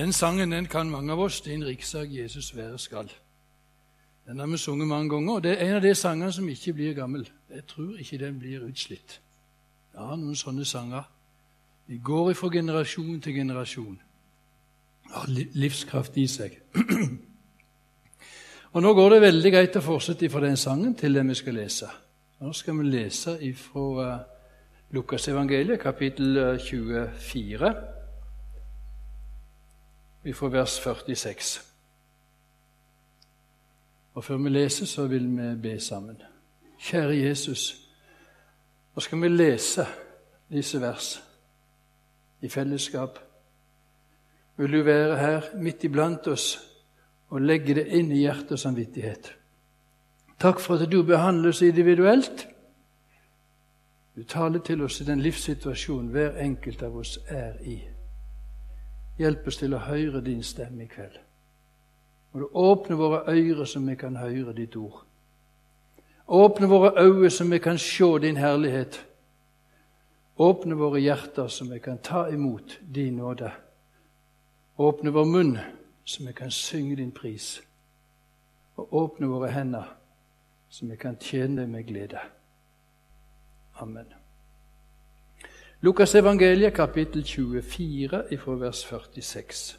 Den sangen den kan mange av oss. Det er en rikssak Jesus være skal. Den har vi sunget mange ganger, og det er en av de sangene som ikke blir gammel. Jeg tror ikke den blir utslitt. Jeg har noen sånne sanger. De går fra generasjon til generasjon. Har livskraft i seg. og Nå går det veldig greit å fortsette fra den sangen til det vi skal lese. Nå skal vi lese fra uh, Lukas evangeliet, kapittel 24 fra vers 46. Og Før vi leser, så vil vi be sammen. Kjære Jesus, nå skal vi lese disse vers i fellesskap. Vil du være her midt iblant oss og legge det inn i hjerte og samvittighet. Takk for at du behandler oss individuelt. Du taler til oss i den livssituasjonen hver enkelt av oss er i. Hjelp oss til å høre din stemme i kveld. Må du åpne våre øyre så vi kan høre ditt ord. Åpne våre øyne så vi kan se din herlighet. Åpne våre hjerter så vi kan ta imot din nåde. Åpne vår munn så vi kan synge din pris. Og åpne våre hender så vi kan tjene deg med glede. Amen. Lukas evangeliet, kapittel 24, ifra vers 46.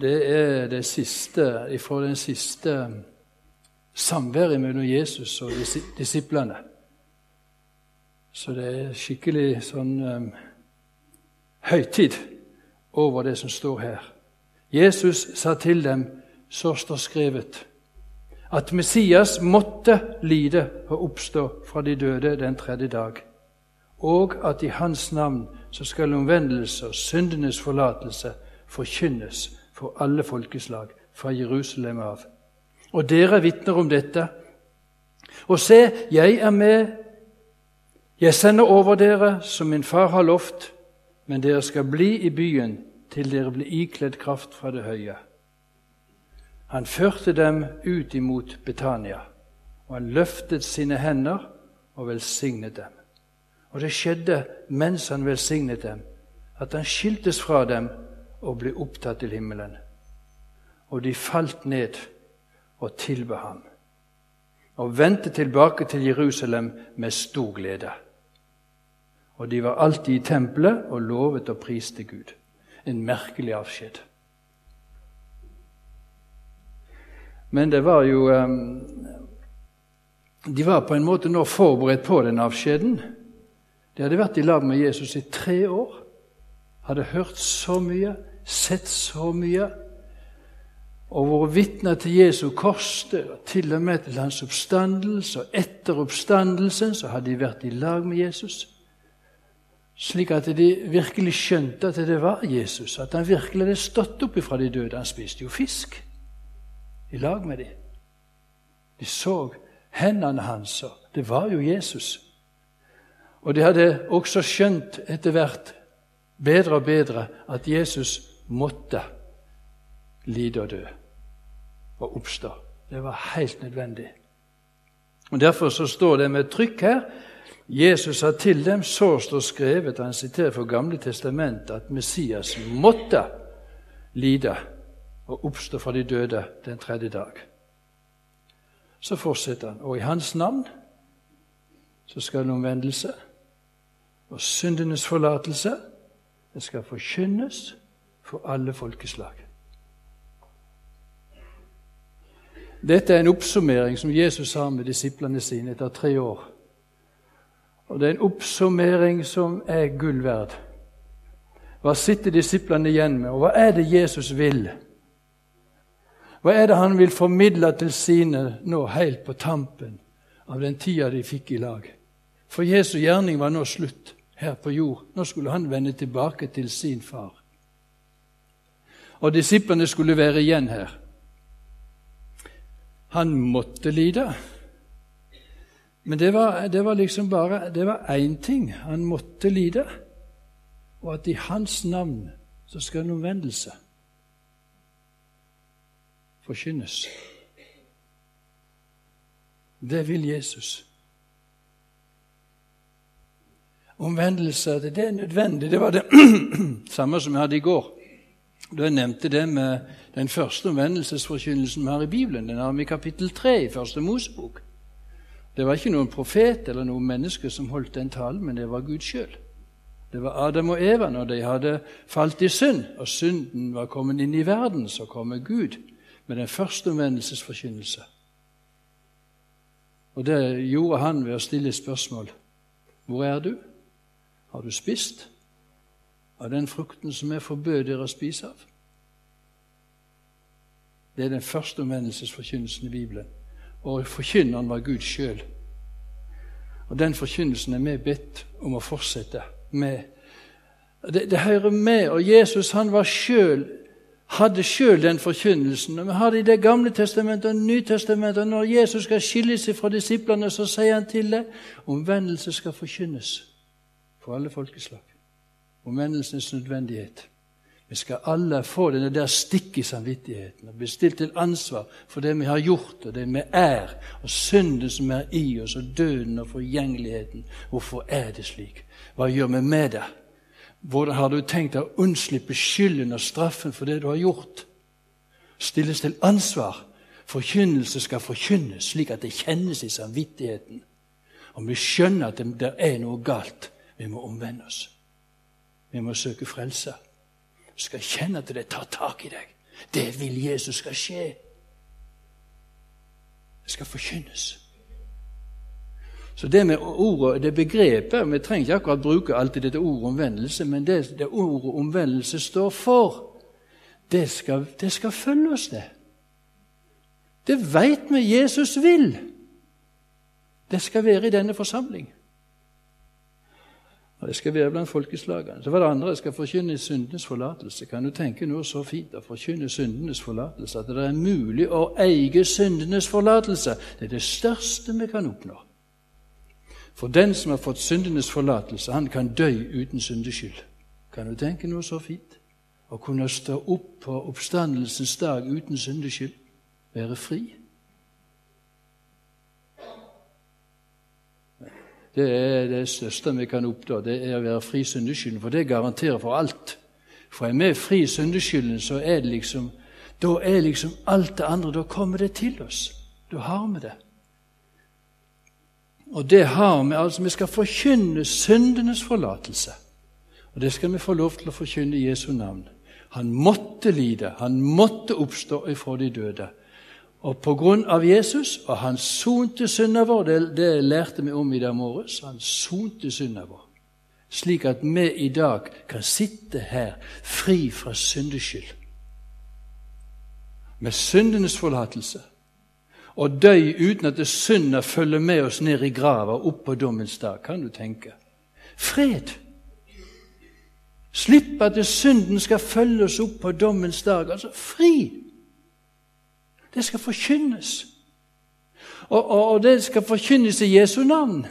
Det er det siste, ifra den siste samværet mellom Jesus og disiplene. Så det er skikkelig sånn um, høytid over det som står her. Jesus sa til dem, så står skrevet at Messias måtte lide og oppstå fra de døde den tredje dag, og at i hans navn så skal omvendelse og syndenes forlatelse forkynnes for alle folkeslag fra Jerusalem av. Og dere vitner om dette. Og se, jeg er med. Jeg sender over dere som min far har lovt, men dere skal bli i byen til dere blir ikledd kraft fra det høye. Han førte dem ut imot Betania, og han løftet sine hender og velsignet dem. Og det skjedde mens han velsignet dem, at han skiltes fra dem og ble opptatt til himmelen. Og de falt ned og tilba ham, og vendte tilbake til Jerusalem med stor glede. Og de var alltid i tempelet og lovet og priste Gud. En merkelig avskjed. Men det var jo ehm, De var på en måte nå forberedt på den avskjeden. De hadde vært i lag med Jesus i tre år. Hadde hørt så mye, sett så mye. Og vært vitner til Jesu kors, til og med til hans oppstandelse. Og etter oppstandelsen så hadde de vært i lag med Jesus. Slik at de virkelig skjønte at det var Jesus, at han virkelig hadde stått opp ifra de døde. Han spiste jo fisk i lag med dem. De så hendene hans, og det var jo Jesus. Og de hadde også skjønt etter hvert bedre og bedre at Jesus måtte lide og dø og oppstå. Det var helt nødvendig. Og Derfor så står det med trykk her Jesus sa til dem, så står skrevet, han siterer fra Gamle testamentet, at Messias måtte lide og oppstå fra de døde den tredje dag. Så fortsetter han. Og i hans navn så skal en omvendelse og syndenes forlatelse det skal forkynnes for alle folkeslag. Dette er en oppsummering som Jesus har med disiplene sine etter tre år. Og Det er en oppsummering som er gull verd. Hva sitter disiplene igjen med, og hva er det Jesus vil? Hva er det han vil formidle til sine nå helt på tampen av den tida de fikk i lag? For Jesu gjerning var nå slutt her på jord. Nå skulle han vende tilbake til sin far. Og disiplene skulle være igjen her. Han måtte lide. Men det var, det var liksom bare det var én ting. Han måtte lide. Og at i hans navn så skal en omvendelse forkynnes. Det vil Jesus. Omvendelse det er nødvendig. Det var det samme som jeg hadde i går. Da jeg nevnte det med den første omvendelsesforkynnelsen vi har i Bibelen. Den har vi i kapittel 3 i Første Mosebok. Det var ikke noen profet eller noen menneske som holdt den talen, men det var Gud sjøl. Det var Adam og Eva når de hadde falt i synd, og synden var kommet inn i verden. Så kommer Gud med den første omvendelsesforkynnelse. Og det gjorde han ved å stille spørsmål. Hvor er du? Har du spist av den frukten som jeg forbød dere å spise av? Det er den første omvendelsesforkynnelsen i Bibelen. Og forkynneren var Gud sjøl. Og den forkynnelsen er vi bedt om å fortsette med. Det, det hører med, og Jesus han var selv, hadde sjøl den forkynnelsen. Og Vi har det i Det gamle testamentet og Nytestamentet. og Når Jesus skal skille seg fra disiplene, så sier han til det omvendelse skal forkynnes for alle folkeslag. Omvendelsens nødvendighet. Vi skal alle få denne der stikk i samvittigheten og bli stilt til ansvar for det vi har gjort, og det vi er, og synden som er i oss, og døden og forgjengeligheten. Hvorfor er det slik? Hva gjør vi med det? Hvordan har du tenkt å unnslippe skylden og straffen for det du har gjort? Stilles til ansvar. Forkynnelse skal forkynnes slik at det kjennes i samvittigheten. Om vi skjønner at det, er noe galt, vi må omvende oss. Vi må søke frelse. Du skal kjenne at det tar tak i deg. Det vil Jesus skal skje. Det skal forkynnes. Så det med ordet, det begrepet Vi trenger ikke akkurat bruke alltid dette ordet omvendelse, men det, det ordet omvendelse står for, det skal, det skal følge oss, det. Det veit vi Jesus vil. Det skal være i denne forsamling. Og Det skal være blant folkeslagene. Så var det andre jeg skal forkynne syndenes forlatelse. Kan du tenke noe så fint å forkynne syndenes forlatelse? At det er mulig å eie syndenes forlatelse. Det er det største vi kan oppnå. For den som har fått syndenes forlatelse, han kan dø uten syndeskyld. Kan du tenke noe så fint? Å kunne stå opp på oppstandelsens dag uten syndeskyld, være fri. Det er det største vi kan oppnå. Det er å være fri syndeskylden, for det garanterer for alt. For er vi fri syndeskylden, så er det liksom Da er liksom alt det andre Da kommer det til oss. Da har vi det. Og det har vi. altså Vi skal forkynne syndenes forlatelse. Og det skal vi få lov til å forkynne i Jesu navn. Han måtte lide, han måtte oppstå ifra de døde. Og på grunn av Jesus, og han sonte synda vår, det, det, lærte vi om i dag morges, han sonte synda vår, slik at vi i dag kan sitte her fri fra syndeskyld, med syndenes forlatelse, og dø uten at synda følger med oss ned i grava, opp på dommens dag, kan du tenke. Fred. Slipp at synden skal følge oss opp på dommens dag. Altså fri. Det skal forkynnes. Og, og, og, det skal forkynnes i Jesu navn.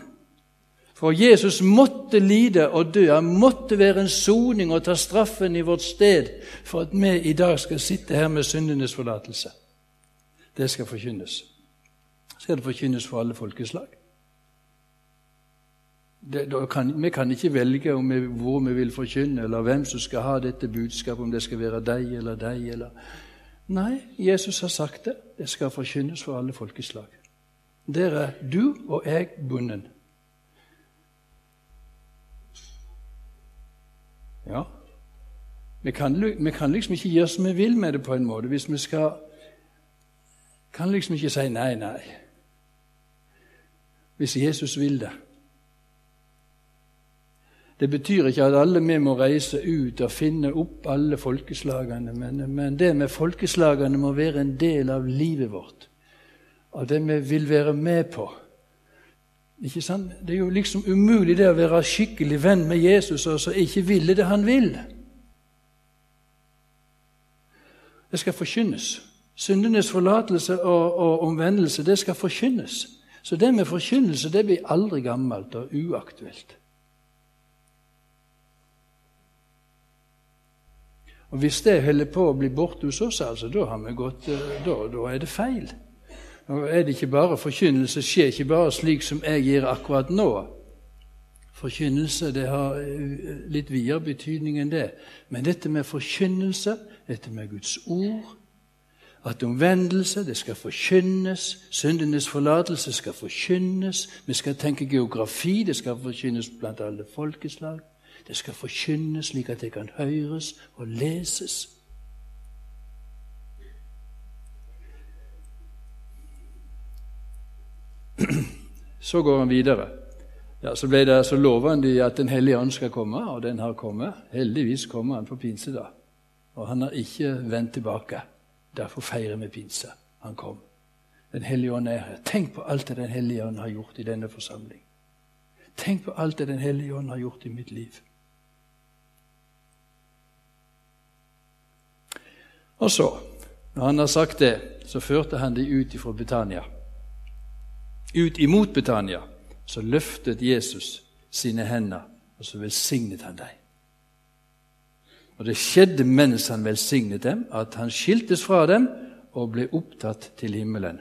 For Jesus måtte lide og dø. Han måtte være en soning og ta straffen i vårt sted for at vi i dag skal sitte her med syndenes forlatelse. Det skal forkynnes. Skal det forkynnes for alle folkeslag? Det, kan, vi kan ikke velge vi, hvor vi vil forkynne, eller hvem som skal ha dette budskapet, om det skal være deg eller deg. eller Nei, Jesus har sagt det. Det skal forkynnes for alle folkeslag. Der er du og jeg bunden. Ja, vi kan, vi kan, liksom ikke gjøre som vi vil med det på en måte. Hvis vi skal Kan liksom ikke si nei, nei. Hvis Jesus vil det. Det betyr ikke at alle vi må reise ut og finne opp alle folkeslagene, men, men, det med folkeslagene må være en del av livet vårt, av det vi vil være med på. Ikke sant? Det er jo liksom umulig det å være skikkelig venn med Jesus og så ikke ville det han vil. Det skal forkynnes. Syndenes forlatelse og, og omvendelse, det skal forkynnes. Så det med forkynnelse det blir aldri gammelt og uaktuelt. Og Hvis det holder på å bli borte hos oss, altså, da, gått, eh, da, da er det feil. Nå er det ikke bare Forkynnelse skjer ikke bare slik som jeg gjør akkurat nå. Forkynnelse det har eh, litt videre betydning enn det. Men dette med forkynnelse, dette med Guds ord, at omvendelse det skal forkynnes, syndenes forlatelse skal forkynnes, vi skal tenke geografi, det skal forkynnes blant alle folkeslag. Det skal forkynnes slik at det kan høres og leses. Så går han videre. Ja, Så ble det, altså lover han de at Den hellige ånd skal komme, og den har kommet. Heldigvis kommer han på pinsedag. Og han har ikke vendt tilbake. Derfor feirer vi pinse. Han kom. Den hellige ånd er her. Tenk på alt det Den hellige ånd har gjort i denne forsamling. Tenk på alt det Den hellige ånd har gjort i mitt liv. Og så, når han har sagt det, så førte han de ut ifra Betania. Ut imot Betania så løftet Jesus sine hender, og så velsignet han dem. Og det skjedde mens han velsignet dem, at han skiltes fra dem og ble opptatt til himmelen.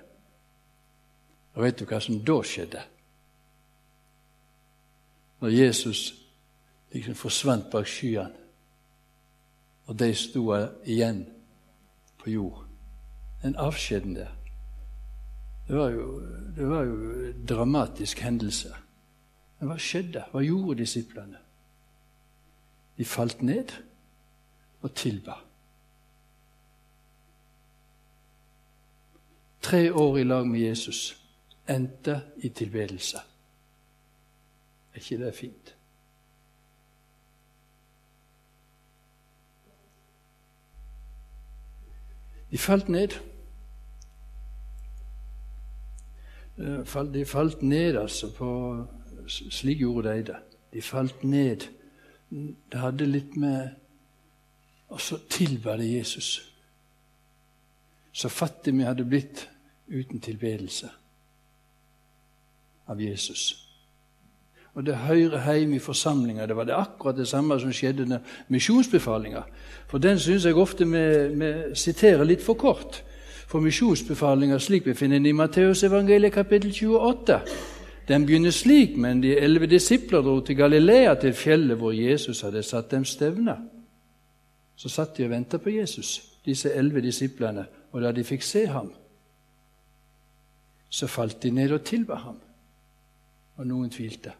Og vet du hva som da skjedde? Når Jesus liksom forsvant bak skyene, og de sto igjen på jord. Den avskjeden der. Det var jo, det var jo en dramatisk hendelse. Men hva skjedde? Hva gjorde disiplene? De falt ned og tilba. Tre år i lag med Jesus endte i tilbedelse. Er ikke det fint? De falt ned. Eh, de falt ned, altså, på Slik gjorde de det. De falt ned. Det hadde litt med Og så tilba de Jesus. Så fattig vi hadde blitt uten tilbedelse av Jesus. Og det hører hjemme i forsamlinga. Det var det akkurat det samme som skjedde med misjonsbefalinga. For den syns jeg ofte vi, vi, siterer litt for kort. For misjonsbefalinga slik vi finner den i Matteusevangeliet kapittel 28. Den begynner slik, men de elleve disipler dro til Galilea, til fjellet hvor Jesus hadde satt dem stevne. Så satt de og venta på Jesus, disse elleve disiplene, og da de fikk se ham, så falt de ned og tilba ham. Og noen tvilte.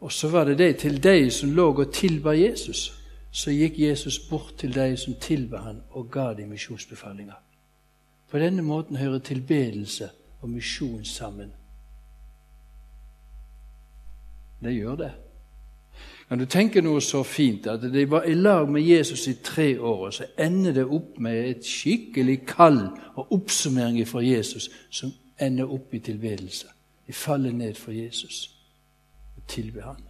Og så var det det til de som lå og tilba Jesus. Så gikk Jesus bort til de som tilba han og ga dem misjonsbefalinger. På denne måten hører tilbedelse og misjon sammen. Det gjør det. Kan du tenke noe så fint at de var i lag med Jesus i tre år, og så ender det opp med et skikkelig kall og oppsummering fra Jesus som ender opp i tilbedelse. De faller ned for Jesus og tilbe Han.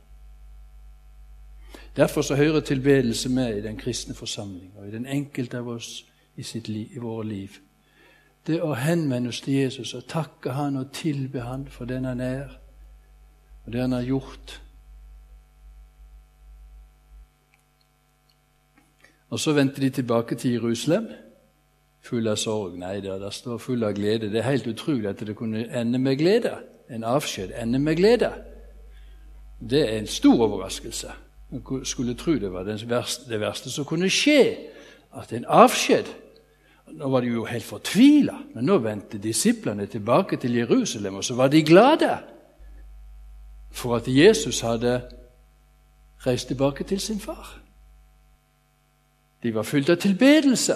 Derfor så hører tilbedelse med i den kristne forsamling og i den enkelte av oss i, liv, i våre liv. Det å henvende oss til Jesus og takke Han og tilbe Han for den Han er, og det Han har gjort. Og så vendte de tilbake til Jerusalem, full av sorg. Nei, det står full av glede. Det er helt utrolig at det kunne ende med glede. En avskjed ender med glede. Det er en stor overraskelse. Man skulle tro det var det verste, det verste som kunne skje, at en avskjed Nå var de jo helt fortvila, men nå vendte disiplene tilbake til Jerusalem, og så var de glade for at Jesus hadde reist tilbake til sin far. De var fylt av tilbedelse.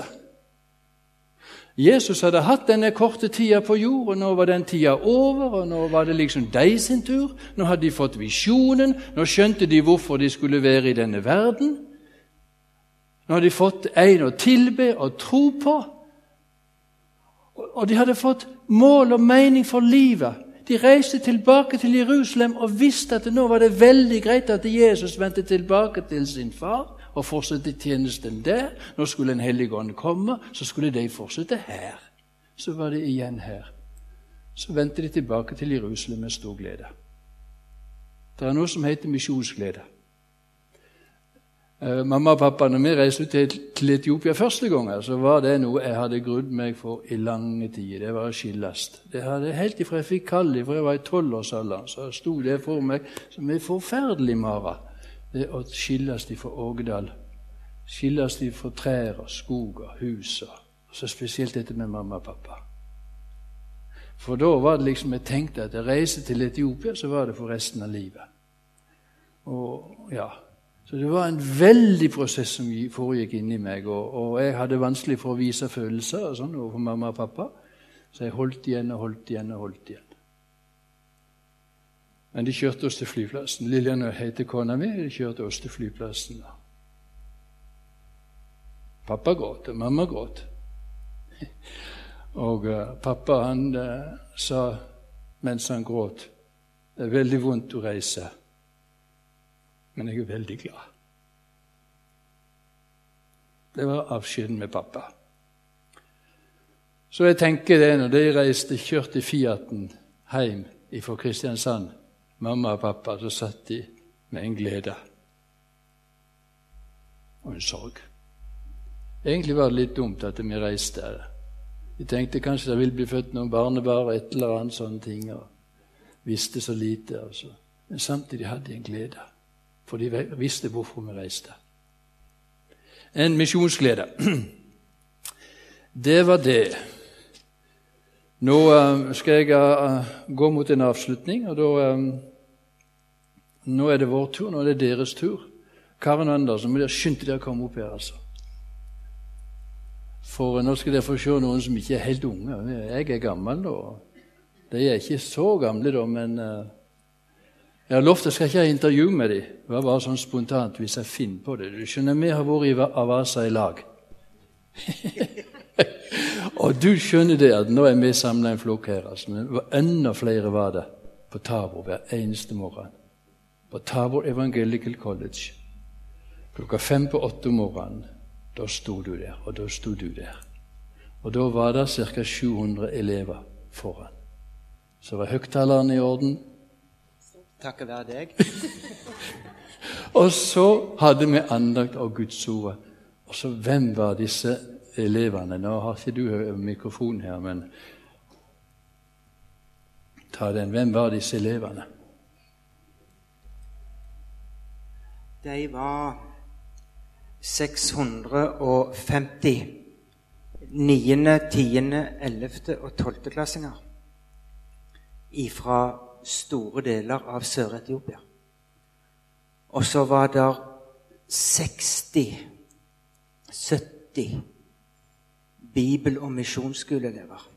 Jesus hadde hatt denne korte tida på jord, og nå var den tida over, og nå var det liksom de sin tur. Nå hadde de fått visjonen, nå skjønte de hvorfor de skulle være i denne verden. Nå hadde de fått en å tilbe og tro på. Og de hadde fått mål og mening for livet. De reiste tilbake til Jerusalem og visste at nå var det veldig greit at Jesus vendte tilbake til sin far og fortsette tjenesten der. Nå skulle en hellig ånd komme, så skulle de fortsette her. Så var det igjen her. Så vendte de tilbake til Jerusalem med stor glede. Det er noe som heter misjonsglede. Eh, mamma og pappa, når vi reiste til, til Etiopia første gangen, så var det noe jeg hadde grudd meg for i lange tider. Det var å skilles. Det hadde Helt ifra jeg fikk kall, for jeg var i tolvårsalderen, så sto det for meg som en forferdelig mara. Det å skilles de fra Ågedal. Skilles de fra trær og skog og hus. Og så spesielt dette med mamma og pappa. For da var det liksom jeg tenkte at jeg reiste til Etiopia, så var det for resten av livet. Og ja, så det var en veldig prosess som foregikk inni meg. Og, og, jeg hadde vanskelig for å vise følelser og sånn overfor mamma og pappa. Så jeg holdt igjen og holdt igjen og holdt igjen. Men de kjørte oss til flyplassen. Lillian heter kona mi. De kjørte oss til flyplassen. Pappa gråt, og mamma gråt. Og uh, pappa han uh, sa mens han gråt det er veldig vondt å reise men jeg er veldig glad. Det var avskjeden med pappa. Så jeg tenker det når de reiste, kjørte Fiaten hjem fra Kristiansand, mamma og pappa, så satt de med en glede og en sorg. Egentlig var det litt dumt at vi reiste. Vi tenkte kanskje det ville bli født noen barnebarn og et eller annet sånne ting. og visste så lite. Altså. Men samtidig hadde de en glede for de visste hvorfor vi reiste. En misjonsglede. Det var det. Nå uh, skal jeg uh, gå mot en avslutning, og da um, Nå er det vår tur, nå er det deres tur. Karen og Anders, må dere skynde dere å komme opp her, altså. For nå skal dere få se noen som ikke er helt unge. Jeg er gammel, da. De er ikke så gamle, da, men uh, jeg har lovt jeg skal ikke ha intervju med dem. Det var bare sånn spontant hvis jeg finner på det. Du skjønner, Vi har vært i Avasa i lag. og du skjønner det at nå er vi samla en flokk her. altså, men Enda flere var det på Tabor hver eneste morgen. På Tabor Evangelical College. Klokka fem på åtte om morgenen. Da sto du der, og da sto du der. Og da var det ca. 700 elever foran. Så var høyttalerne i orden, Takket være deg. og så hadde vi andakt av Guds ord. Og så hvem var disse elevene? Nå har ikke du mikrofon her, men ta den. Hvem var disse elevene? De var 650 niende, tiende, ellevte og 12.-klassinger fra store deler av Sør-Etiopia. Og så var det 60-70 bibel- og misjonsskoleelever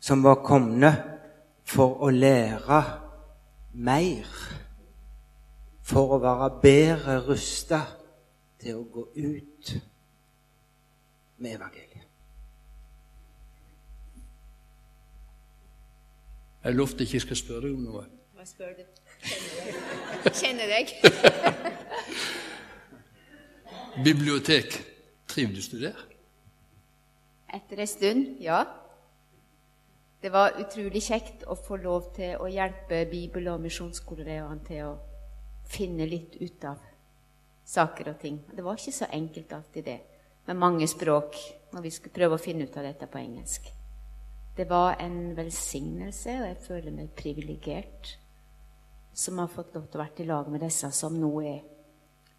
som var kommet for å lære mer, for å være bedre rusta til å gå ut med evangeliet. Jeg lovte ikke jeg skal spørre deg om noe. Hva spør du? Kjenner deg. Bibliotek. Trivdes du der? Etter en stund, ja. Det var utrolig kjekt å få lov til å hjelpe bibel- og misjonsskoleelevene til å finne litt ut av saker og ting. Det var ikke så enkelt alltid, det, med mange språk, når vi skulle prøve å finne ut av dette på engelsk. Det var en velsignelse, og jeg føler meg privilegert som har fått lov til å være i lag med disse som nå er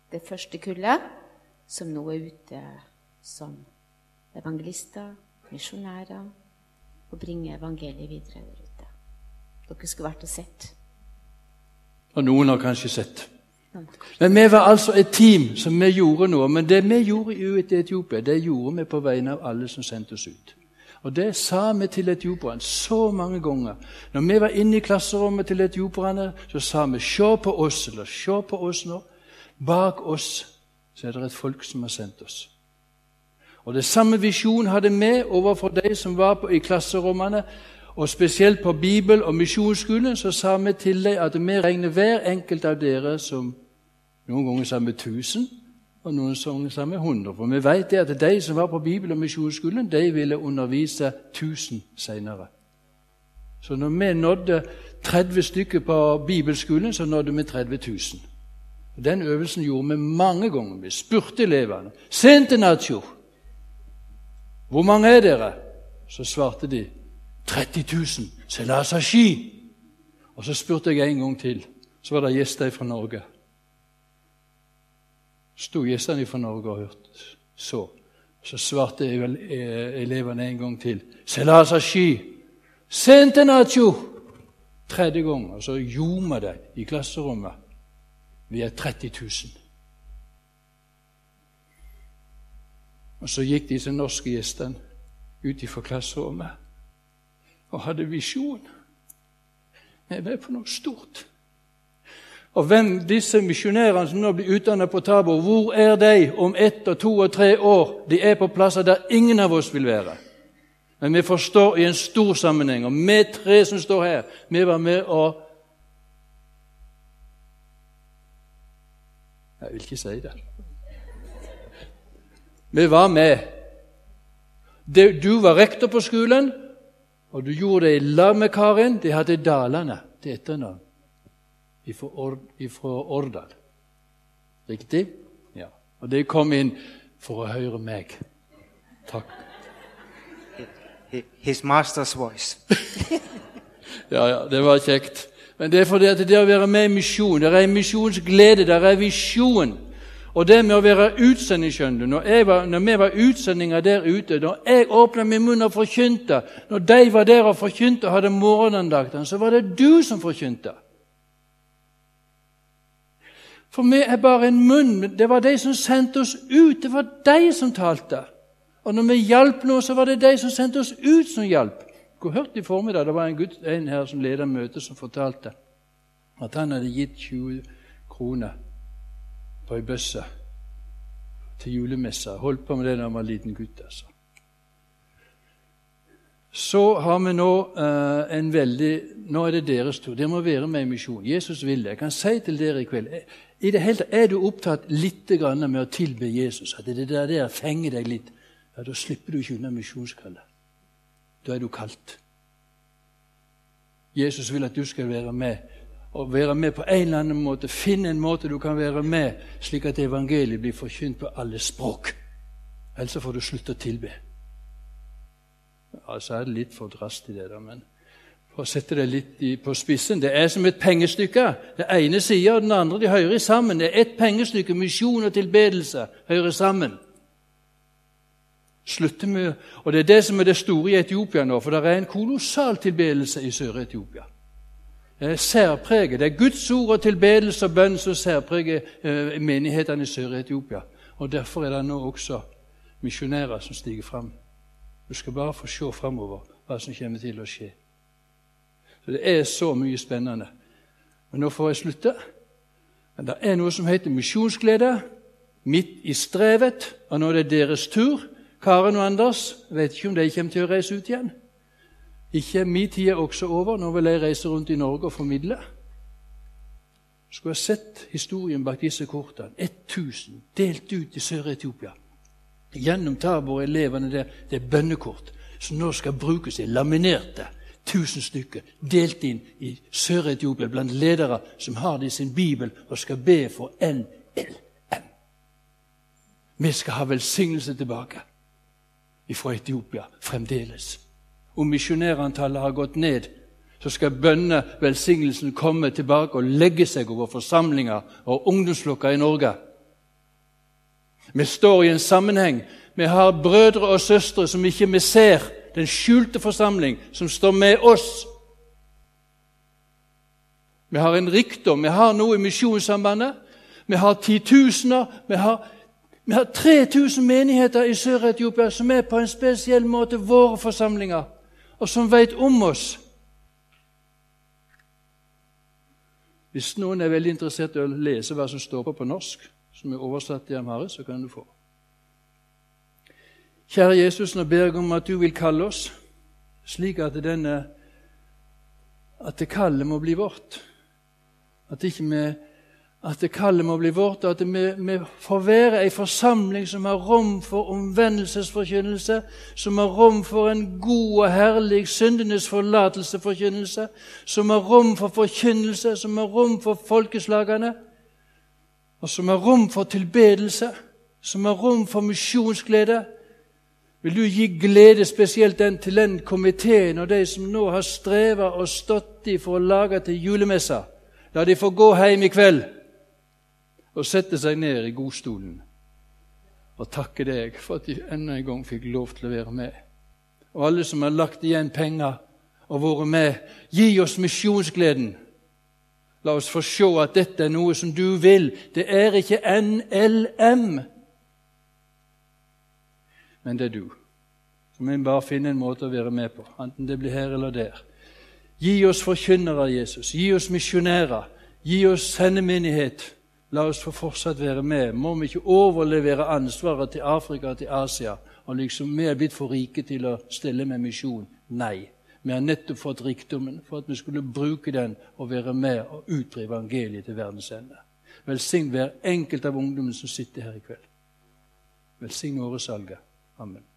det første kullet, som nå er ute som evangelister, misjonærer, og bringer evangeliet videre der ute. Dere skulle vært og sett. Og noen har kanskje sett. Men vi var altså et team som vi gjorde noe. Men det vi gjorde i Etiopia, det gjorde vi på vegne av alle som sendte oss ut. Og det sa vi til etioperne så mange ganger. Når vi var inne i klasserommet til etioperne, så sa vi 'se på oss', eller 'se på oss nå'. Bak oss så er det et folk som har sendt oss. Og Det samme visjon hadde vi overfor de som var på, i klasserommene. Og spesielt på Bibel- og misjonsskolen så sa vi til dem at vi regner hver enkelt av dere som Noen ganger sa vi 1000, og noen ganger sammen med 100. For vi vet at de som var på Bibel- og misjonsskolen, de ville undervise 1000 senere. Så når vi nådde 30 stykker på bibelskolen, så nådde vi 30 000. Og Den øvelsen gjorde vi mange ganger. Vi spurte elevene. Sente Nacho, hvor mange er dere? Så svarte de 30 000. ski. Og så spurte jeg en gang til. Så var det gjester fra Norge. Sto gjestene fra Norge og hørte så. Så svarte eh, elevene en gang til. Selasashi. ski. Nacho. Tredje gang. Og så gjorde vi det i klasserommet. Vi er 30 000. Og så gikk disse norske gjestene ut fra klasserommet og hadde visjon. Vi er med på noe stort. Og hvem disse misjonærene som nå blir utdannet på Tabo, hvor er de om ett og to og tre år? De er på plasser der ingen av oss vil være. Men vi forstår i en stor sammenheng. Og vi tre som står her, vi var med å Jeg vil ikke si det. Vi var med. Du var rektor på skolen, og du gjorde det i lag med Karin. De hadde Dalane til etternavn ifra, Årdal. Riktig? Ja. Og de kom inn for å høre meg. Takk. His master's voice. ja, ja, det var kjekt. Men det er fordi at det å være med i misjon, det er misjonsglede, det er visjon. Og det med å være utsending, skjønner du når, var, når, vi var utsendinger der ute, når jeg åpna min munn og forkynte, når de var der og forkynte og hadde morgenandakten, så var det du som forkynte. For vi er bare en munn. Det var de som sendte oss ut. Det var de som talte. Og når vi hjalp nå, så var det de som sendte oss ut, som hjalp. Dere hørte i formiddag det var en, gutt, en her som leda møtet, som fortalte at han hadde gitt 20 kroner på ei bøsse til julemessa. Holdt på med det da han var liten gutt. altså. Så har vi nå uh, en veldig Nå er det deres tur. Dere må være med i misjon. Jesus vil det. Jeg kan si til dere i kveld i det hele, tatt, Er du opptatt litt med å tilbe Jesus, at det der, der fenger deg litt, ja, da slipper du ikke unna misjonskallet. Da er du kalt. Jesus vil at du skal være med og være med på en eller annen måte. Finne en måte du kan være med, slik at evangeliet blir forkynt på alle språk. Ellers får du slutte å tilbe. Altså er det litt for drast i det, da, men for å sette det litt på spissen Det er som et pengestykke. Det ene sida og den andre de hører sammen. Det er ett pengestykke. Misjon og tilbedelse hører sammen. Slutter med, og Det er det som er det store i Etiopia nå, for det er en kolossal tilbedelse i Sør-Etiopia. Er særpreget. Det er Guds ord og tilbedelse og bønn som særpreger eh, menighetene i Sør-Etiopia. Og Derfor er det nå også misjonærer som stiger fram. Du skal bare få se framover hva som kommer til å skje. Så Det er så mye spennende. Men nå får jeg slutte. Men det er noe som heter misjonsglede midt i strevet. Og nå er det deres tur. Karen og Anders vet ikke om de kommer til å reise ut igjen. Ikke min tid er også over. Nå vil jeg reise rundt i Norge og formidle. Skulle jeg sett historien bak disse kortene. 1000 delt ut i Sør-Etiopia. Gjennom Tabor elevene der. Det er bønnekort som nå skal brukes i laminerte. 1000 stykker delt inn i Sør-Etiopia blant ledere som har det i sin bibel og skal be for NLM. Vi skal ha velsignelse tilbake fra Etiopia fremdeles. Om misjonærantallet har gått ned, så skal bønnevelsignelsen komme tilbake og legge seg over forsamlinger og ungdomsflokker i Norge. Vi står i en sammenheng. Vi har brødre og søstre som ikke vi ser. Den skjulte forsamling som står med oss. Vi har en rikdom. Vi har noe i Misjonssambandet. Vi har titusener. Vi har vi har 3000 menigheter i Sør-Etiopia som er på en spesiell måte våre forsamlinger, og som vet om oss. Hvis noen er veldig interessert i å lese hva som står på på norsk, som er oversatt til Amhare, så kan du få. Kjære Jesus, nå ber jeg om at du vil kalle oss, slik at, denne, at det kallet må bli vårt. At ikke vi at det kallet må bli vårt, og at vi, vi får være ei forsamling som har rom for omvendelsesforkynnelse, som har rom for en god og herlig syndenes forlatelseforkynnelse, som har rom for forkynnelse, som har rom for folkeslagene. og som har rom for tilbedelse, som har rom for misjonsglede, vil du gi glede spesielt den til den komiteen og de som nå har streva og stått i for å lage til julemessa. La de få gå hjem i kveld og sette seg ned i godstolen og takke deg for at de enda en gang fikk lov til å være med. Og alle som har lagt igjen penger og vært med, gi oss misjonsgleden. La oss få se at dette er noe som du vil. Det er ikke NLM, men det er du. Så må bare finne en måte å være med på, enten det blir her eller der. Gi oss forkynnere, Jesus. Gi oss misjonærer. Gi oss sendemenighet. La oss få fortsatt være med. Må vi ikke overlevere ansvaret til Afrika og til Asia og liksom vi er blitt for rike til å stille med misjon? Nei. Vi har nettopp fått rikdommen for at vi skulle bruke den og være med og utbre evangeliet til verdens ende. Velsign hver enkelt av ungdommene som sitter her i kveld. Velsign åresalget. Amen.